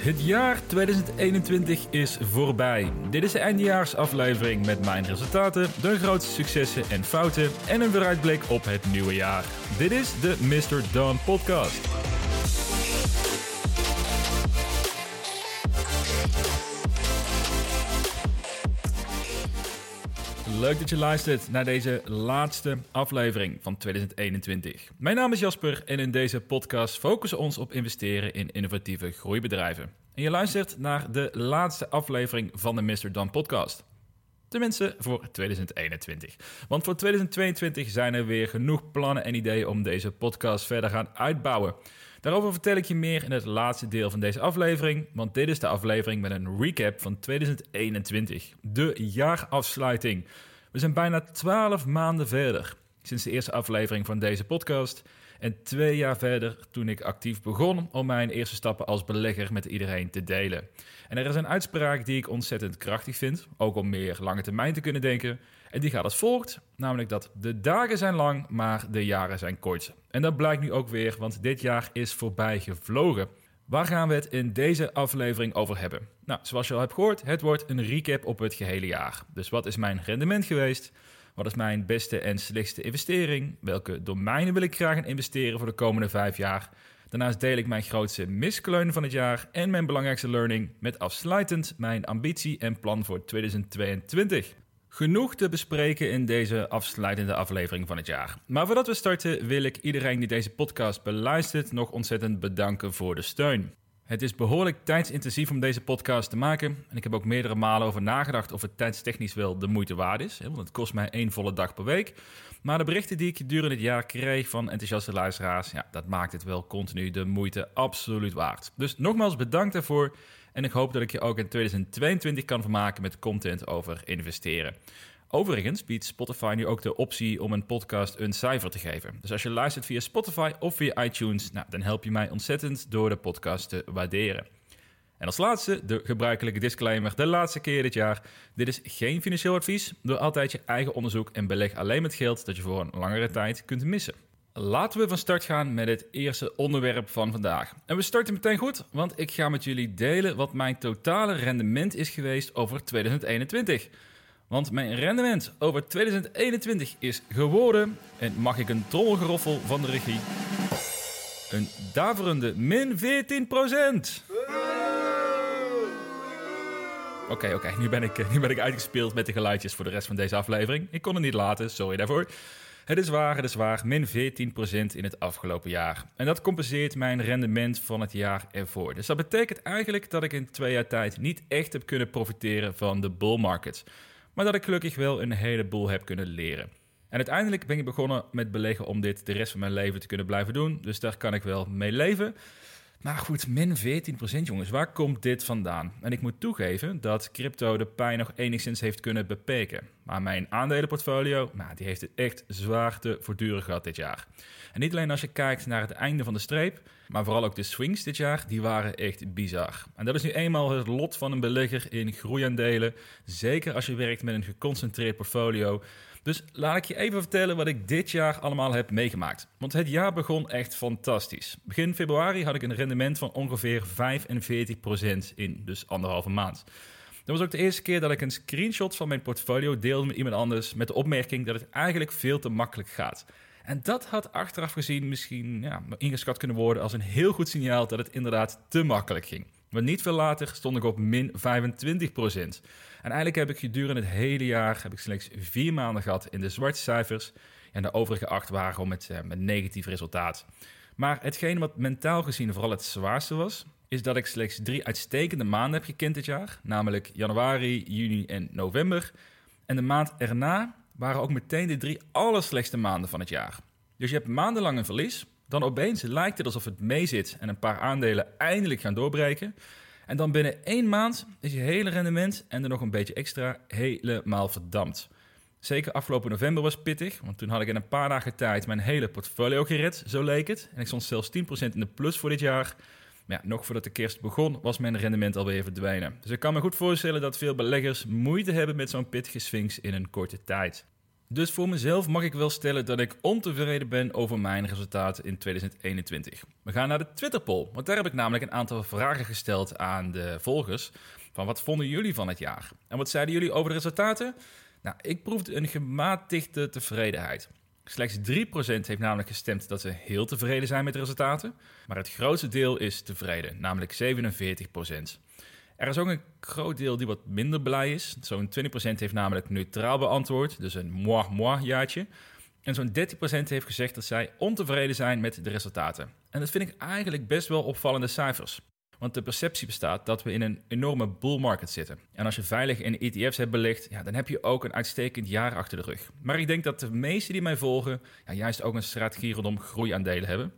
Het jaar 2021 is voorbij. Dit is de eindjaarsaflevering met mijn resultaten, de grootste successen en fouten en een vooruitblik op het nieuwe jaar. Dit is de Mr. Don Podcast. Leuk dat je luistert naar deze laatste aflevering van 2021. Mijn naam is Jasper en in deze podcast focussen we ons op investeren in innovatieve groeibedrijven. En je luistert naar de laatste aflevering van de Mr. Dan podcast. Tenminste voor 2021. Want voor 2022 zijn er weer genoeg plannen en ideeën om deze podcast verder gaan uitbouwen. Daarover vertel ik je meer in het laatste deel van deze aflevering, want dit is de aflevering met een recap van 2021. De jaarafsluiting. We zijn bijna 12 maanden verder sinds de eerste aflevering van deze podcast. En twee jaar verder toen ik actief begon om mijn eerste stappen als belegger met iedereen te delen. En er is een uitspraak die ik ontzettend krachtig vind, ook om meer lange termijn te kunnen denken. En die gaat als volgt, namelijk dat de dagen zijn lang, maar de jaren zijn kort. En dat blijkt nu ook weer, want dit jaar is voorbij gevlogen. Waar gaan we het in deze aflevering over hebben? Nou, zoals je al hebt gehoord, het wordt een recap op het gehele jaar. Dus wat is mijn rendement geweest? Wat is mijn beste en slechtste investering? Welke domeinen wil ik graag in investeren voor de komende vijf jaar? Daarnaast deel ik mijn grootste miskleunen van het jaar en mijn belangrijkste learning met afsluitend mijn ambitie en plan voor 2022. Genoeg te bespreken in deze afsluitende aflevering van het jaar. Maar voordat we starten wil ik iedereen die deze podcast beluistert nog ontzettend bedanken voor de steun. Het is behoorlijk tijdsintensief om deze podcast te maken. En ik heb ook meerdere malen over nagedacht of het tijdstechnisch wel de moeite waard is. Want het kost mij één volle dag per week. Maar de berichten die ik gedurende het jaar kreeg van enthousiaste luisteraars, ja, dat maakt het wel continu de moeite absoluut waard. Dus nogmaals bedankt daarvoor. En ik hoop dat ik je ook in 2022 kan vermaken met content over investeren. Overigens biedt Spotify nu ook de optie om een podcast een cijfer te geven. Dus als je luistert via Spotify of via iTunes, nou, dan help je mij ontzettend door de podcast te waarderen. En als laatste de gebruikelijke disclaimer, de laatste keer dit jaar. Dit is geen financieel advies. Doe altijd je eigen onderzoek en beleg alleen met geld dat je voor een langere tijd kunt missen. Laten we van start gaan met het eerste onderwerp van vandaag. En we starten meteen goed, want ik ga met jullie delen wat mijn totale rendement is geweest over 2021. Want mijn rendement over 2021 is geworden, en mag ik een trommelgeroffel van de regie, een daverende min 14% Oké, oké, nu, ben ik, nu ben ik uitgespeeld met de geluidjes voor de rest van deze aflevering. Ik kon het niet laten, sorry daarvoor. Het is waar, het is waar, min 14% in het afgelopen jaar. En dat compenseert mijn rendement van het jaar ervoor. Dus dat betekent eigenlijk dat ik in twee jaar tijd niet echt heb kunnen profiteren van de bull market maar dat ik gelukkig wel een heleboel heb kunnen leren. En uiteindelijk ben ik begonnen met beleggen om dit de rest van mijn leven te kunnen blijven doen. Dus daar kan ik wel mee leven. Maar goed, min 14% jongens, waar komt dit vandaan? En ik moet toegeven dat crypto de pijn nog enigszins heeft kunnen beperken. Maar mijn aandelenportfolio, nou, die heeft het echt zwaar te voortduren gehad dit jaar. En niet alleen als je kijkt naar het einde van de streep, maar vooral ook de swings dit jaar, die waren echt bizar. En dat is nu eenmaal het lot van een belegger in groeiaandelen. Zeker als je werkt met een geconcentreerd portfolio. Dus laat ik je even vertellen wat ik dit jaar allemaal heb meegemaakt. Want het jaar begon echt fantastisch. Begin februari had ik een rendement van ongeveer 45% in dus anderhalve maand. Dat was ook de eerste keer dat ik een screenshot van mijn portfolio deelde met iemand anders met de opmerking dat het eigenlijk veel te makkelijk gaat. En dat had achteraf gezien misschien ja, ingeschat kunnen worden als een heel goed signaal dat het inderdaad te makkelijk ging. Maar niet veel later stond ik op min 25%. En eigenlijk heb ik gedurende het hele jaar heb ik slechts vier maanden gehad in de zwarte cijfers. En de overige acht waren gewoon met, eh, met negatief resultaat. Maar hetgeen wat mentaal gezien vooral het zwaarste was, is dat ik slechts drie uitstekende maanden heb gekend dit jaar. Namelijk januari, juni en november. En de maand erna waren ook meteen de drie allerslechtste maanden van het jaar. Dus je hebt maandenlang een verlies. Dan opeens lijkt het alsof het meezit en een paar aandelen eindelijk gaan doorbreken. En dan binnen één maand is je hele rendement en er nog een beetje extra helemaal verdampt. Zeker afgelopen november was pittig, want toen had ik in een paar dagen tijd mijn hele portfolio gered, zo leek het. En ik stond zelfs 10% in de plus voor dit jaar. Maar ja, nog voordat de kerst begon, was mijn rendement alweer verdwenen. Dus ik kan me goed voorstellen dat veel beleggers moeite hebben met zo'n pittige swings in een korte tijd. Dus voor mezelf mag ik wel stellen dat ik ontevreden ben over mijn resultaten in 2021. We gaan naar de Twitter poll, want daar heb ik namelijk een aantal vragen gesteld aan de volgers. Van wat vonden jullie van het jaar? En wat zeiden jullie over de resultaten? Nou, ik proefde een gematigde tevredenheid. Slechts 3% heeft namelijk gestemd dat ze heel tevreden zijn met de resultaten, maar het grootste deel is tevreden, namelijk 47%. Er is ook een groot deel die wat minder blij is. Zo'n 20% heeft namelijk neutraal beantwoord, dus een moi-moi jaartje. En zo'n 13% heeft gezegd dat zij ontevreden zijn met de resultaten. En dat vind ik eigenlijk best wel opvallende cijfers. Want de perceptie bestaat dat we in een enorme bull market zitten. En als je veilig in ETF's hebt belegd, ja, dan heb je ook een uitstekend jaar achter de rug. Maar ik denk dat de meesten die mij volgen ja, juist ook een strategie rondom groeiaandelen hebben.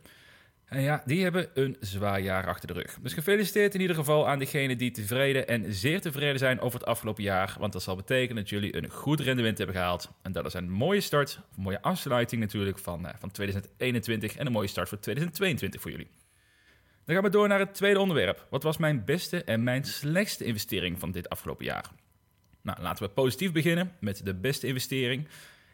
En ja, die hebben een zwaar jaar achter de rug. Dus gefeliciteerd in ieder geval aan diegenen die tevreden en zeer tevreden zijn over het afgelopen jaar. Want dat zal betekenen dat jullie een goed rendement hebben gehaald. En dat is een mooie start, een mooie afsluiting natuurlijk van, eh, van 2021 en een mooie start voor 2022 voor jullie. Dan gaan we door naar het tweede onderwerp. Wat was mijn beste en mijn slechtste investering van dit afgelopen jaar? Nou, laten we positief beginnen met de beste investering.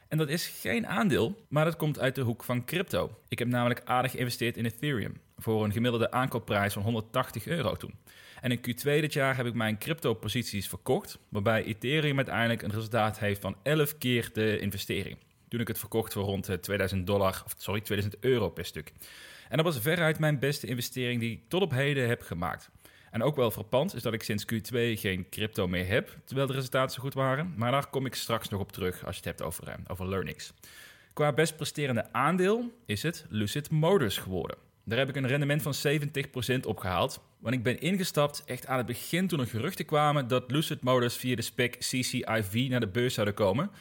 En dat is geen aandeel, maar dat komt uit de hoek van crypto. Ik heb namelijk aardig geïnvesteerd in Ethereum voor een gemiddelde aankoopprijs van 180 euro toen. En in Q2 dit jaar heb ik mijn crypto-posities verkocht, waarbij Ethereum uiteindelijk een resultaat heeft van 11 keer de investering. Toen ik het verkocht voor rond 2000 dollar, of sorry, 2000 euro per stuk. En dat was veruit mijn beste investering die ik tot op heden heb gemaakt. En ook wel frappant is dat ik sinds Q2 geen crypto meer heb, terwijl de resultaten zo goed waren. Maar daar kom ik straks nog op terug als je het hebt over, uh, over learnings. Qua best presterende aandeel is het Lucid Motors geworden. Daar heb ik een rendement van 70% op gehaald. Want ik ben ingestapt echt aan het begin toen er geruchten kwamen dat Lucid Motors via de spec CCIV naar de beurs zouden komen.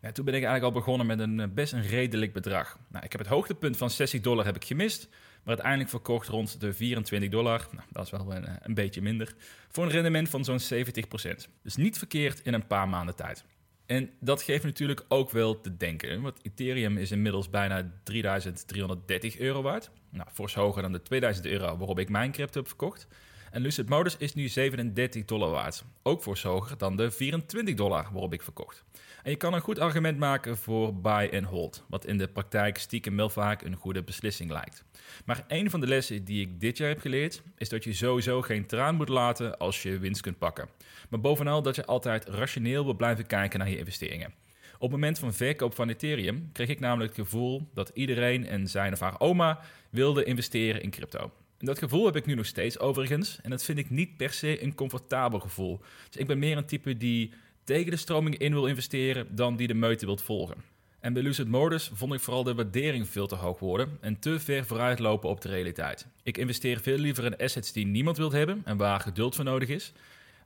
Toen ben ik eigenlijk al begonnen met een eh, best een redelijk bedrag. Nou, ik heb het hoogtepunt van 60 dollar heb ik gemist, maar uiteindelijk verkocht rond de 24 dollar. Nou, dat is wel een, eh, een beetje minder. Voor een rendement van zo'n 70%. Dus niet verkeerd in een paar maanden tijd. En dat geeft natuurlijk ook wel te denken. Want Ethereum is inmiddels bijna 3330 euro waard. Nou, fors hoger dan de 2000 euro waarop ik mijn crypto heb verkocht. En Lucid Motors is nu 37 dollar waard. Ook fors hoger dan de 24 dollar waarop ik verkocht. En je kan een goed argument maken voor buy and hold, wat in de praktijk stiekem wel vaak een goede beslissing lijkt. Maar een van de lessen die ik dit jaar heb geleerd, is dat je sowieso geen traan moet laten als je winst kunt pakken. Maar bovenal dat je altijd rationeel wil blijven kijken naar je investeringen. Op het moment van verkoop van Ethereum kreeg ik namelijk het gevoel dat iedereen en zijn of haar oma wilde investeren in crypto. Dat gevoel heb ik nu nog steeds overigens. En dat vind ik niet per se een comfortabel gevoel. Dus ik ben meer een type die tegen de stroming in wil investeren dan die de meute wilt volgen. En bij Lucid Motors vond ik vooral de waardering veel te hoog worden en te ver vooruitlopen op de realiteit. Ik investeer veel liever in assets die niemand wilt hebben en waar geduld voor nodig is.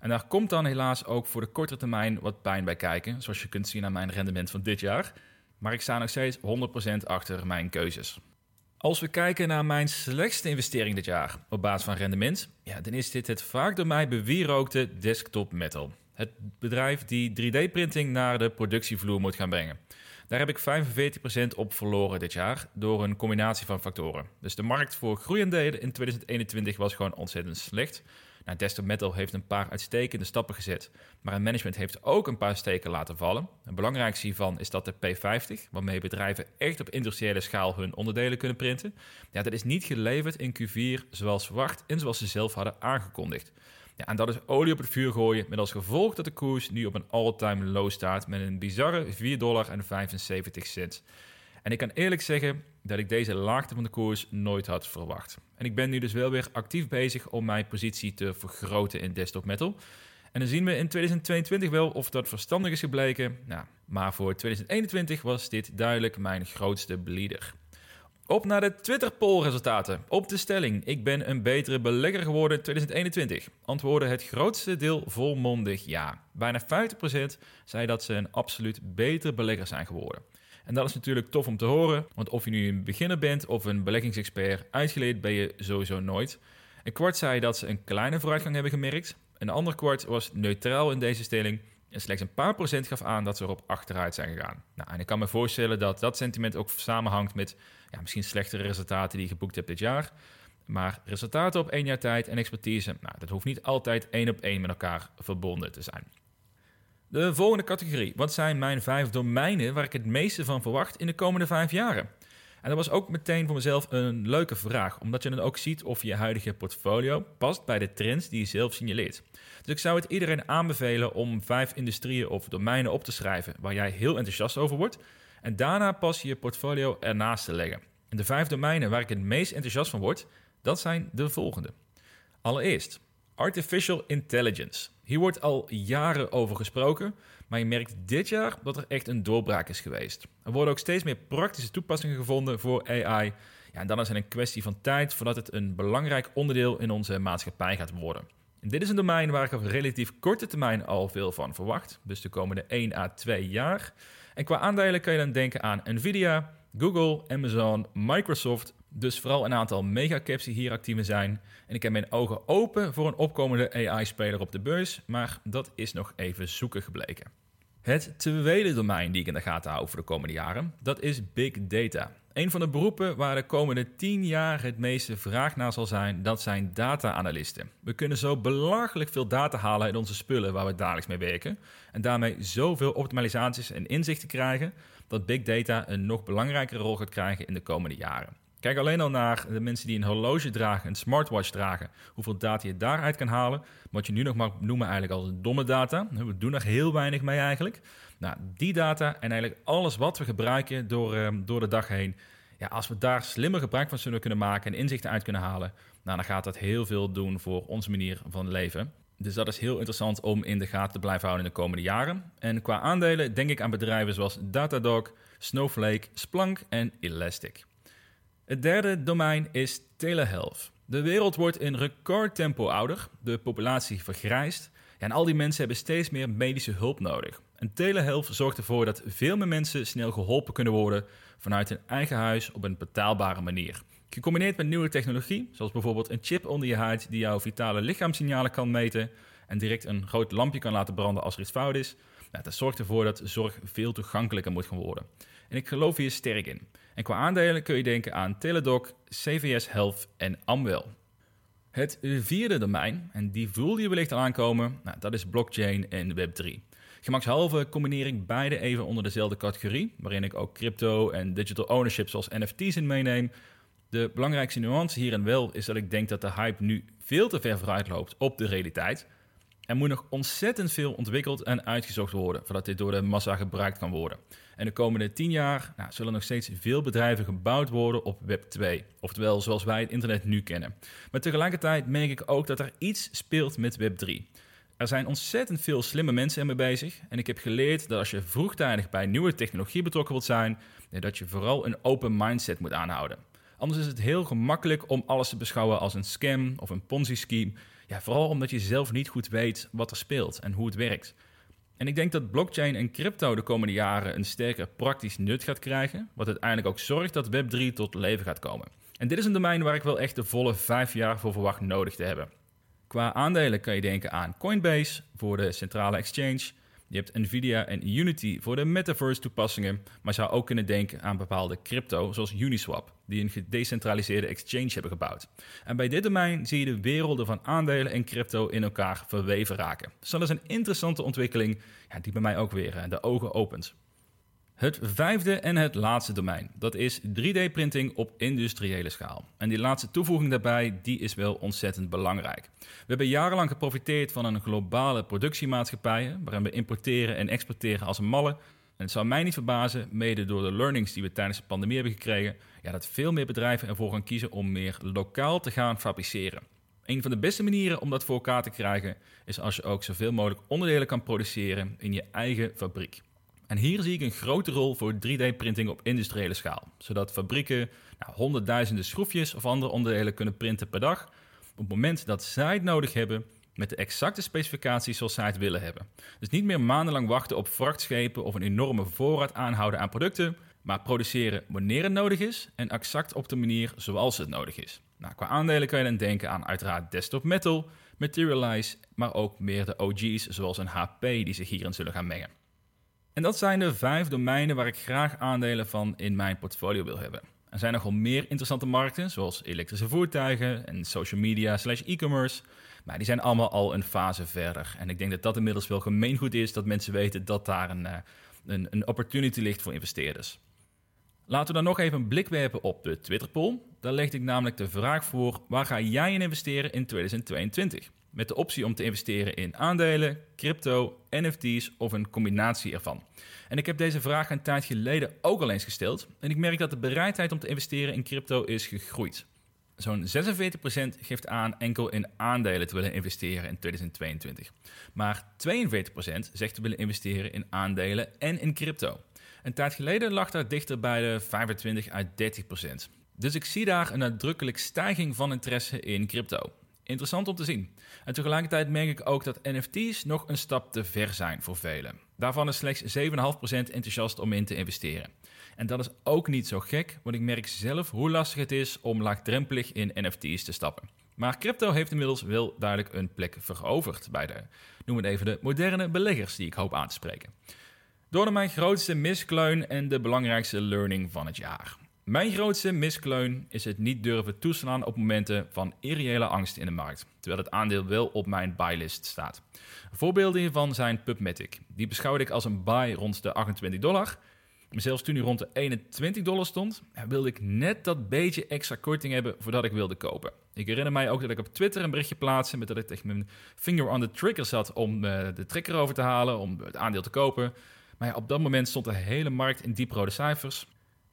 En daar komt dan helaas ook voor de korte termijn wat pijn bij kijken, zoals je kunt zien aan mijn rendement van dit jaar. Maar ik sta nog steeds 100% achter mijn keuzes. Als we kijken naar mijn slechtste investering dit jaar op basis van rendement, ja, dan is dit het vaak door mij bewierookte desktop metal. Het bedrijf die 3D-printing naar de productievloer moet gaan brengen. Daar heb ik 45% op verloren dit jaar door een combinatie van factoren. Dus de markt voor groeiendelen in 2021 was gewoon ontzettend slecht. Nou, Desktop Metal heeft een paar uitstekende stappen gezet, maar het management heeft ook een paar steken laten vallen. Het belangrijkste hiervan is dat de P50, waarmee bedrijven echt op industriële schaal hun onderdelen kunnen printen, ja, dat is niet geleverd in Q4 zoals verwacht en zoals ze zelf hadden aangekondigd. Ja, en dat is olie op het vuur gooien met als gevolg dat de koers nu op een all-time low staat met een bizarre 4,75 dollar. En ik kan eerlijk zeggen dat ik deze laagte van de koers nooit had verwacht. En ik ben nu dus wel weer actief bezig om mijn positie te vergroten in desktop metal. En dan zien we in 2022 wel of dat verstandig is gebleken. Nou, maar voor 2021 was dit duidelijk mijn grootste bleeder. Op naar de Twitter poll resultaten. Op de stelling: ik ben een betere belegger geworden in 2021. Antwoordde het grootste deel volmondig ja. Bijna 50% zei dat ze een absoluut betere belegger zijn geworden. En dat is natuurlijk tof om te horen, want of je nu een beginner bent of een beleggingsexpert, uitgeleerd ben je sowieso nooit. Een kwart zei dat ze een kleine vooruitgang hebben gemerkt. Een ander kwart was neutraal in deze stelling. En slechts een paar procent gaf aan dat ze erop achteruit zijn gegaan. Nou, en ik kan me voorstellen dat dat sentiment ook samenhangt met ja, misschien slechtere resultaten die je geboekt hebt dit jaar. Maar resultaten op één jaar tijd en expertise, nou, dat hoeft niet altijd één op één met elkaar verbonden te zijn. De volgende categorie. Wat zijn mijn vijf domeinen waar ik het meeste van verwacht in de komende vijf jaren? En dat was ook meteen voor mezelf een leuke vraag, omdat je dan ook ziet of je huidige portfolio past bij de trends die je zelf signaleert. Dus ik zou het iedereen aanbevelen om vijf industrieën of domeinen op te schrijven waar jij heel enthousiast over wordt. En daarna pas je portfolio ernaast te leggen. En de vijf domeinen waar ik het meest enthousiast van word, dat zijn de volgende. Allereerst, artificial intelligence. Hier wordt al jaren over gesproken, maar je merkt dit jaar dat er echt een doorbraak is geweest. Er worden ook steeds meer praktische toepassingen gevonden voor AI. Ja, en dan is het een kwestie van tijd voordat het een belangrijk onderdeel in onze maatschappij gaat worden. En dit is een domein waar ik op relatief korte termijn al veel van verwacht, dus de komende 1 à 2 jaar. En qua aandelen kan je dan denken aan Nvidia, Google, Amazon, Microsoft, dus vooral een aantal megacaps die hier actief zijn. En ik heb mijn ogen open voor een opkomende AI-speler op de beurs, maar dat is nog even zoeken gebleken. Het tweede domein die ik in de gaten hou voor de komende jaren, dat is big data. Een van de beroepen waar de komende 10 jaar het meeste vraag naar zal zijn, dat zijn data-analysten. We kunnen zo belachelijk veel data halen uit onze spullen waar we dagelijks mee werken. En daarmee zoveel optimalisaties en inzichten krijgen, dat big data een nog belangrijkere rol gaat krijgen in de komende jaren. Kijk alleen al naar de mensen die een horloge dragen, een smartwatch dragen, hoeveel data je daaruit kan halen. Wat je nu nog mag noemen eigenlijk als domme data. We doen er heel weinig mee eigenlijk. Nou, die data en eigenlijk alles wat we gebruiken door, ehm, door de dag heen. Ja, als we daar slimmer gebruik van zullen kunnen maken en inzichten uit kunnen halen, nou, dan gaat dat heel veel doen voor onze manier van leven. Dus dat is heel interessant om in de gaten te blijven houden in de komende jaren. En qua aandelen denk ik aan bedrijven zoals Datadog, Snowflake, Splunk en Elastic. Het derde domein is telehealth. De wereld wordt in recordtempo ouder, de populatie vergrijst en al die mensen hebben steeds meer medische hulp nodig. En telehealth zorgt ervoor dat veel meer mensen snel geholpen kunnen worden vanuit hun eigen huis op een betaalbare manier. Gecombineerd met nieuwe technologie, zoals bijvoorbeeld een chip onder je huid die jouw vitale lichaamssignalen kan meten en direct een groot lampje kan laten branden als er iets fout is, dat zorgt ervoor dat zorg veel toegankelijker moet gaan worden. En ik geloof hier sterk in. En qua aandelen kun je denken aan Teladoc, CVS Health en Amwell. Het vierde domein, en die voelde je wellicht aankomen, nou, dat is blockchain en Web3. Gemakshalve combineer ik beide even onder dezelfde categorie, waarin ik ook crypto en digital ownership zoals NFT's in meeneem. De belangrijkste nuance hierin wel is dat ik denk dat de hype nu veel te ver vooruit loopt op de realiteit. Er moet nog ontzettend veel ontwikkeld en uitgezocht worden voordat dit door de massa gebruikt kan worden. En de komende 10 jaar nou, zullen nog steeds veel bedrijven gebouwd worden op Web 2. Oftewel zoals wij het internet nu kennen. Maar tegelijkertijd merk ik ook dat er iets speelt met Web 3. Er zijn ontzettend veel slimme mensen ermee bezig. En ik heb geleerd dat als je vroegtijdig bij nieuwe technologie betrokken wilt zijn, dat je vooral een open mindset moet aanhouden. Anders is het heel gemakkelijk om alles te beschouwen als een scam of een Ponzi-scheme. Ja, vooral omdat je zelf niet goed weet wat er speelt en hoe het werkt. En ik denk dat blockchain en crypto de komende jaren een sterker praktisch nut gaat krijgen, wat uiteindelijk ook zorgt dat Web3 tot leven gaat komen. En dit is een domein waar ik wel echt de volle vijf jaar voor verwacht nodig te hebben. Qua aandelen kan je denken aan Coinbase voor de centrale exchange, je hebt Nvidia en Unity voor de metaverse toepassingen, maar zou ook kunnen denken aan bepaalde crypto, zoals Uniswap, die een gedecentraliseerde exchange hebben gebouwd. En bij dit domein zie je de werelden van aandelen en crypto in elkaar verweven raken. Dus dat is een interessante ontwikkeling ja, die bij mij ook weer eh, de ogen opent. Het vijfde en het laatste domein, dat is 3D-printing op industriële schaal. En die laatste toevoeging daarbij, die is wel ontzettend belangrijk. We hebben jarenlang geprofiteerd van een globale productiemaatschappij, waarin we importeren en exporteren als een malle. En het zou mij niet verbazen, mede door de learnings die we tijdens de pandemie hebben gekregen, ja, dat veel meer bedrijven ervoor gaan kiezen om meer lokaal te gaan fabriceren. Een van de beste manieren om dat voor elkaar te krijgen, is als je ook zoveel mogelijk onderdelen kan produceren in je eigen fabriek. En hier zie ik een grote rol voor 3D-printing op industriële schaal, zodat fabrieken nou, honderdduizenden schroefjes of andere onderdelen kunnen printen per dag op het moment dat zij het nodig hebben met de exacte specificaties zoals zij het willen hebben. Dus niet meer maandenlang wachten op vrachtschepen of een enorme voorraad aanhouden aan producten, maar produceren wanneer het nodig is en exact op de manier zoals het nodig is. Nou, qua aandelen kan je dan denken aan uiteraard Desktop Metal, Materialize, maar ook meer de OG's zoals een HP die zich hierin zullen gaan mengen. En dat zijn de vijf domeinen waar ik graag aandelen van in mijn portfolio wil hebben. Er zijn nogal meer interessante markten, zoals elektrische voertuigen en social media slash e-commerce. Maar die zijn allemaal al een fase verder. En ik denk dat dat inmiddels wel gemeengoed is dat mensen weten dat daar een, eh, een, een opportunity ligt voor investeerders. Laten we dan nog even een blik werpen op de Twitter poll. Daar legde ik namelijk de vraag voor: waar ga jij in investeren in 2022? Met de optie om te investeren in aandelen, crypto, NFT's of een combinatie ervan. En ik heb deze vraag een tijd geleden ook al eens gesteld. En ik merk dat de bereidheid om te investeren in crypto is gegroeid. Zo'n 46% geeft aan enkel in aandelen te willen investeren in 2022. Maar 42% zegt te willen investeren in aandelen en in crypto. Een tijd geleden lag dat dichter bij de 25 à 30%. Dus ik zie daar een nadrukkelijk stijging van interesse in crypto. Interessant om te zien. En tegelijkertijd merk ik ook dat NFT's nog een stap te ver zijn voor velen. Daarvan is slechts 7,5% enthousiast om in te investeren. En dat is ook niet zo gek, want ik merk zelf hoe lastig het is om laagdrempelig in NFT's te stappen. Maar crypto heeft inmiddels wel duidelijk een plek veroverd bij de, noem het even, de moderne beleggers die ik hoop aan te spreken. Door naar mijn grootste miskleun en de belangrijkste learning van het jaar. Mijn grootste miskleun is het niet durven toeslaan op momenten van irreële angst in de markt, terwijl het aandeel wel op mijn buylist staat. Voorbeelden hiervan zijn PubMatic. Die beschouwde ik als een buy rond de 28 dollar. Zelfs toen hij rond de 21 dollar stond, wilde ik net dat beetje extra korting hebben voordat ik wilde kopen. Ik herinner mij ook dat ik op Twitter een berichtje plaatste met dat ik tegen mijn finger on the trigger zat om eh, de trigger over te halen, om het aandeel te kopen. Maar op dat moment stond de hele markt in dieprode cijfers.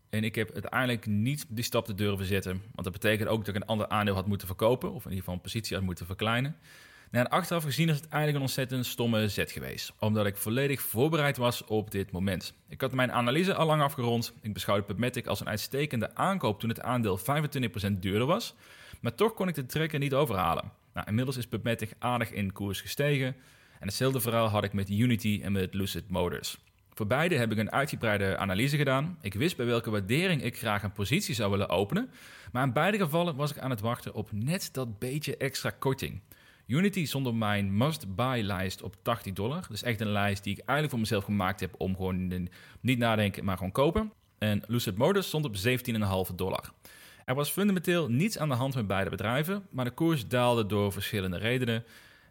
En ik heb uiteindelijk niet die stap te durven zetten. Want dat betekent ook dat ik een ander aandeel had moeten verkopen. Of in ieder geval een positie had moeten verkleinen. Nou, en achteraf gezien is het eigenlijk een ontzettend stomme zet geweest. Omdat ik volledig voorbereid was op dit moment. Ik had mijn analyse al lang afgerond. Ik beschouwde PubMatic als een uitstekende aankoop toen het aandeel 25% duurder was. Maar toch kon ik de trekker niet overhalen. Nou, inmiddels is PubMatic aardig in koers gestegen. En hetzelfde verhaal had ik met Unity en met Lucid Motors. Voor beide heb ik een uitgebreide analyse gedaan. Ik wist bij welke waardering ik graag een positie zou willen openen. Maar in beide gevallen was ik aan het wachten op net dat beetje extra korting. Unity op mijn must-buy lijst op 80 dollar. Dus echt een lijst die ik eigenlijk voor mezelf gemaakt heb om gewoon niet nadenken, maar gewoon kopen. En Lucid Motors stond op 17,5 dollar. Er was fundamenteel niets aan de hand met beide bedrijven, maar de koers daalde door verschillende redenen.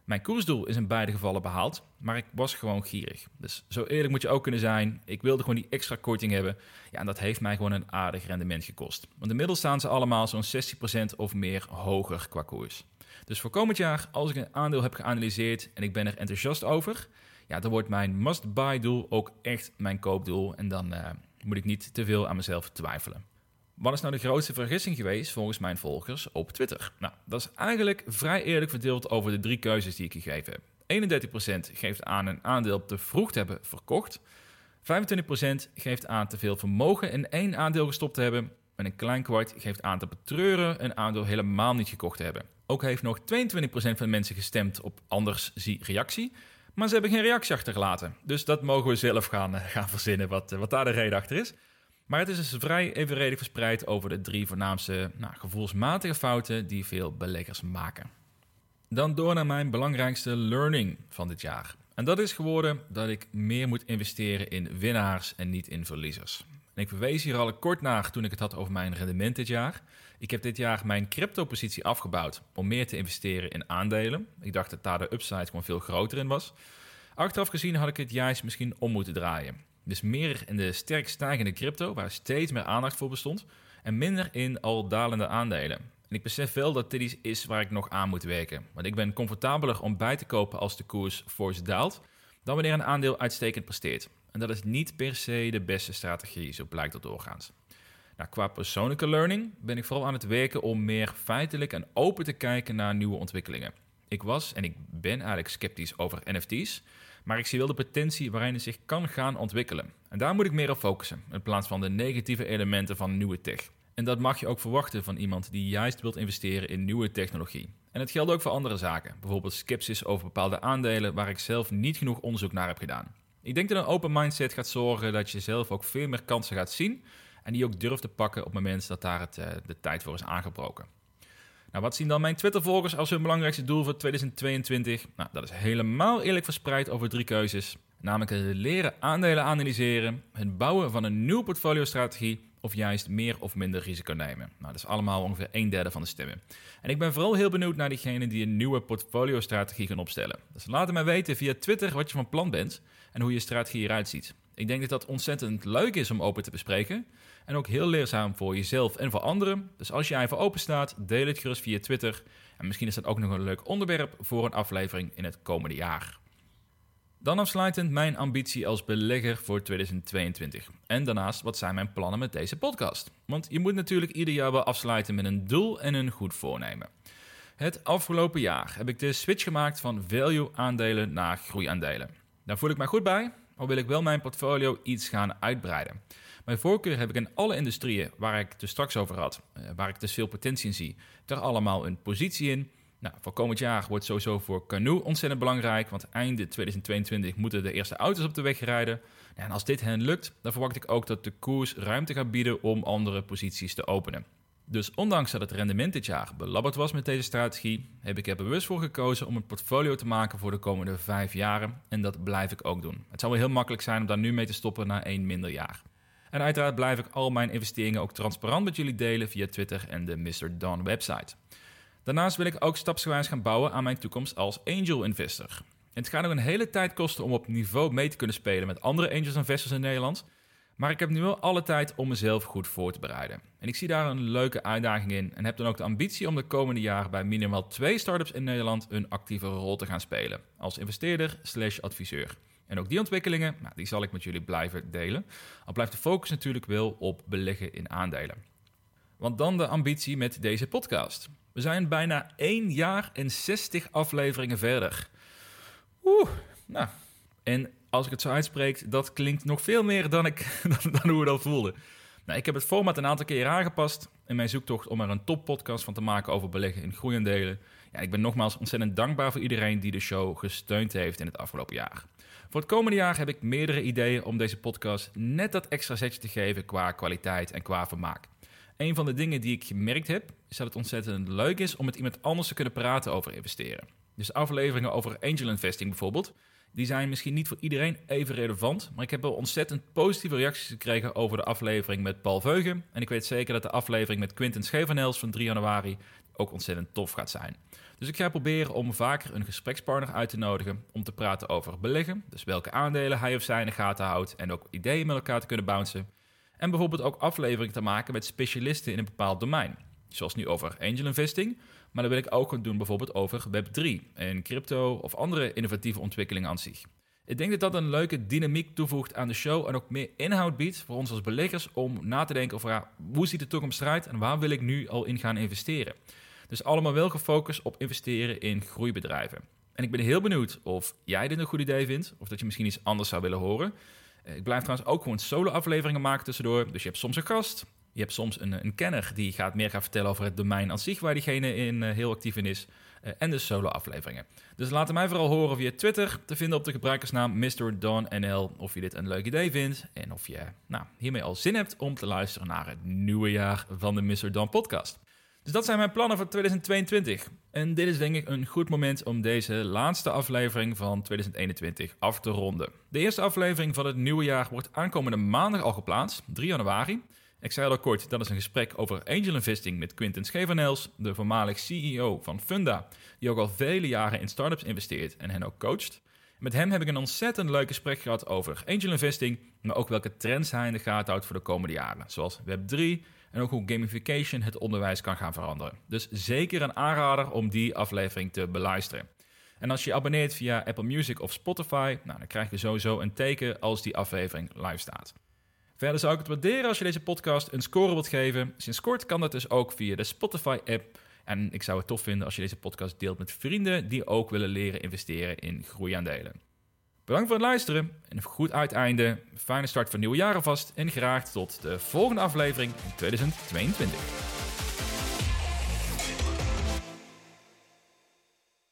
Mijn koersdoel is in beide gevallen behaald, maar ik was gewoon gierig. Dus zo eerlijk moet je ook kunnen zijn. Ik wilde gewoon die extra korting hebben. Ja, en dat heeft mij gewoon een aardig rendement gekost. Want inmiddels staan ze allemaal zo'n 60% of meer hoger qua koers. Dus voor komend jaar, als ik een aandeel heb geanalyseerd en ik ben er enthousiast over, ja, dan wordt mijn must-buy doel ook echt mijn koopdoel. En dan uh, moet ik niet te veel aan mezelf twijfelen. Wat is nou de grootste vergissing geweest volgens mijn volgers op Twitter? Nou, dat is eigenlijk vrij eerlijk verdeeld over de drie keuzes die ik gegeven heb. 31% geeft aan een aandeel te vroeg te hebben verkocht. 25% geeft aan te veel vermogen in één aandeel gestopt te hebben. En een klein kwart geeft aan te betreuren een aandeel helemaal niet gekocht te hebben. Ook heeft nog 22% van de mensen gestemd op anders zie reactie. Maar ze hebben geen reactie achtergelaten. Dus dat mogen we zelf gaan, eh, gaan verzinnen wat, wat daar de reden achter is. Maar het is dus vrij evenredig verspreid over de drie voornaamste nou, gevoelsmatige fouten die veel beleggers maken. Dan door naar mijn belangrijkste learning van dit jaar. En dat is geworden dat ik meer moet investeren in winnaars en niet in verliezers. En ik verwees hier al kort naar toen ik het had over mijn rendement dit jaar. Ik heb dit jaar mijn crypto-positie afgebouwd om meer te investeren in aandelen. Ik dacht dat daar de upside gewoon veel groter in was. Achteraf gezien had ik het juist misschien om moeten draaien. Dus meer in de sterk stijgende crypto, waar steeds meer aandacht voor bestond, en minder in al dalende aandelen. En ik besef wel dat dit iets is waar ik nog aan moet werken. Want ik ben comfortabeler om bij te kopen als de koers fors daalt, dan wanneer een aandeel uitstekend presteert. En dat is niet per se de beste strategie, zo blijkt dat doorgaans. Nou, qua persoonlijke learning ben ik vooral aan het werken om meer feitelijk en open te kijken naar nieuwe ontwikkelingen. Ik was en ik ben eigenlijk sceptisch over NFT's, maar ik zie wel de potentie waarin het zich kan gaan ontwikkelen. En daar moet ik meer op focussen, in plaats van de negatieve elementen van nieuwe tech. En dat mag je ook verwachten van iemand die juist wilt investeren in nieuwe technologie. En het geldt ook voor andere zaken, bijvoorbeeld sceptisch over bepaalde aandelen waar ik zelf niet genoeg onderzoek naar heb gedaan. Ik denk dat een open mindset gaat zorgen dat je zelf ook veel meer kansen gaat zien en die ook durft te pakken op het moment dat daar het, eh, de tijd voor is aangebroken. Nou, wat zien dan mijn Twitter-volgers als hun belangrijkste doel voor 2022? Nou, dat is helemaal eerlijk verspreid over drie keuzes. Namelijk het leren aandelen analyseren, het bouwen van een nieuwe portfolio-strategie of juist meer of minder risico nemen. Nou, dat is allemaal ongeveer een derde van de stemmen. En ik ben vooral heel benieuwd naar diegenen die een nieuwe portfolio-strategie gaan opstellen. Dus laat mij weten via Twitter wat je van plan bent en hoe je strategie eruit ziet. Ik denk dat dat ontzettend leuk is om open te bespreken. En ook heel leerzaam voor jezelf en voor anderen. Dus als jij even open staat, deel het gerust via Twitter. En misschien is dat ook nog een leuk onderwerp voor een aflevering in het komende jaar. Dan afsluitend mijn ambitie als belegger voor 2022. En daarnaast, wat zijn mijn plannen met deze podcast? Want je moet natuurlijk ieder jaar wel afsluiten met een doel en een goed voornemen. Het afgelopen jaar heb ik de switch gemaakt van value-aandelen naar groeiaandelen. Daar voel ik mij goed bij, al wil ik wel mijn portfolio iets gaan uitbreiden. Mijn voorkeur heb ik in alle industrieën waar ik het er straks over had, eh, waar ik dus veel potentie in zie, er allemaal een positie in. Nou, voor komend jaar wordt sowieso voor Canoe ontzettend belangrijk, want einde 2022 moeten de eerste auto's op de weg rijden. En als dit hen lukt, dan verwacht ik ook dat de koers ruimte gaat bieden om andere posities te openen. Dus ondanks dat het rendement dit jaar belabberd was met deze strategie, heb ik er bewust voor gekozen om een portfolio te maken voor de komende vijf jaren. En dat blijf ik ook doen. Het zou wel heel makkelijk zijn om daar nu mee te stoppen na één minder jaar. En uiteraard blijf ik al mijn investeringen ook transparant met jullie delen via Twitter en de Mr. Don website. Daarnaast wil ik ook stapsgewijs gaan bouwen aan mijn toekomst als angel investor. Het gaat nog een hele tijd kosten om op niveau mee te kunnen spelen met andere angels investors in Nederland. Maar ik heb nu wel alle tijd om mezelf goed voor te bereiden. En ik zie daar een leuke uitdaging in en heb dan ook de ambitie om de komende jaren bij minimaal twee startups in Nederland een actieve rol te gaan spelen. Als investeerder slash adviseur. En ook die ontwikkelingen, nou, die zal ik met jullie blijven delen. Al blijft de focus natuurlijk wel op beleggen in aandelen. Want dan de ambitie met deze podcast. We zijn bijna 1 jaar en 60 afleveringen verder. Oeh, nou. En als ik het zo uitspreek, dat klinkt nog veel meer dan, ik, dan, hoe we dat voelden. Nou, ik heb het format een aantal keer aangepast in mijn zoektocht om er een toppodcast van te maken over beleggen in groeiendelen. Ja, ik ben nogmaals ontzettend dankbaar voor iedereen die de show gesteund heeft in het afgelopen jaar. Voor het komende jaar heb ik meerdere ideeën om deze podcast net dat extra zetje te geven qua kwaliteit en qua vermaak. Een van de dingen die ik gemerkt heb, is dat het ontzettend leuk is om met iemand anders te kunnen praten over investeren. Dus afleveringen over angel investing bijvoorbeeld, die zijn misschien niet voor iedereen even relevant, maar ik heb wel ontzettend positieve reacties gekregen over de aflevering met Paul Veugen. En ik weet zeker dat de aflevering met Quinten Schevenels van 3 januari ook ontzettend tof gaat zijn. Dus ik ga proberen om vaker een gesprekspartner uit te nodigen om te praten over beleggen. Dus welke aandelen hij of zij in de gaten houdt en ook ideeën met elkaar te kunnen bouncen. En bijvoorbeeld ook afleveringen te maken met specialisten in een bepaald domein. Zoals nu over angel investing, maar dat wil ik ook doen bijvoorbeeld over Web3 en crypto of andere innovatieve ontwikkelingen aan zich. Ik denk dat dat een leuke dynamiek toevoegt aan de show en ook meer inhoud biedt voor ons als beleggers om na te denken over hoe ziet de toekomst eruit en waar wil ik nu al in gaan investeren. Dus allemaal wel gefocust op investeren in groeibedrijven. En ik ben heel benieuwd of jij dit een goed idee vindt of dat je misschien iets anders zou willen horen. Eh, ik blijf trouwens ook gewoon solo-afleveringen maken tussendoor. Dus je hebt soms een gast, je hebt soms een, een kenner die gaat meer gaan vertellen over het domein aan zich waar diegene in uh, heel actief in is. Uh, en dus solo-afleveringen. Dus laat mij vooral horen via Twitter te vinden op de gebruikersnaam MrDonNL of je dit een leuk idee vindt en of je nou, hiermee al zin hebt om te luisteren naar het nieuwe jaar van de Mr. Don podcast. Dus dat zijn mijn plannen voor 2022. En dit is denk ik een goed moment om deze laatste aflevering van 2021 af te ronden. De eerste aflevering van het nieuwe jaar wordt aankomende maandag al geplaatst, 3 januari. Ik zei al kort, dat is een gesprek over angel investing met Quinten Schevenels, de voormalig CEO van Funda, die ook al vele jaren in startups investeert en hen ook coacht. Met hem heb ik een ontzettend leuk gesprek gehad over angel investing, maar ook welke trends hij in de gaten houdt voor de komende jaren, zoals Web3, en ook hoe gamification het onderwijs kan gaan veranderen. Dus zeker een aanrader om die aflevering te beluisteren. En als je abonneert via Apple Music of Spotify, nou, dan krijg je sowieso een teken als die aflevering live staat. Verder zou ik het waarderen als je deze podcast een score wilt geven. Sinds kort kan dat dus ook via de Spotify-app. En ik zou het tof vinden als je deze podcast deelt met vrienden die ook willen leren investeren in groeiaandelen. Bedankt voor het luisteren en een goed uiteinde. Fijne start van nieuwe jaren vast en graag tot de volgende aflevering in 2022.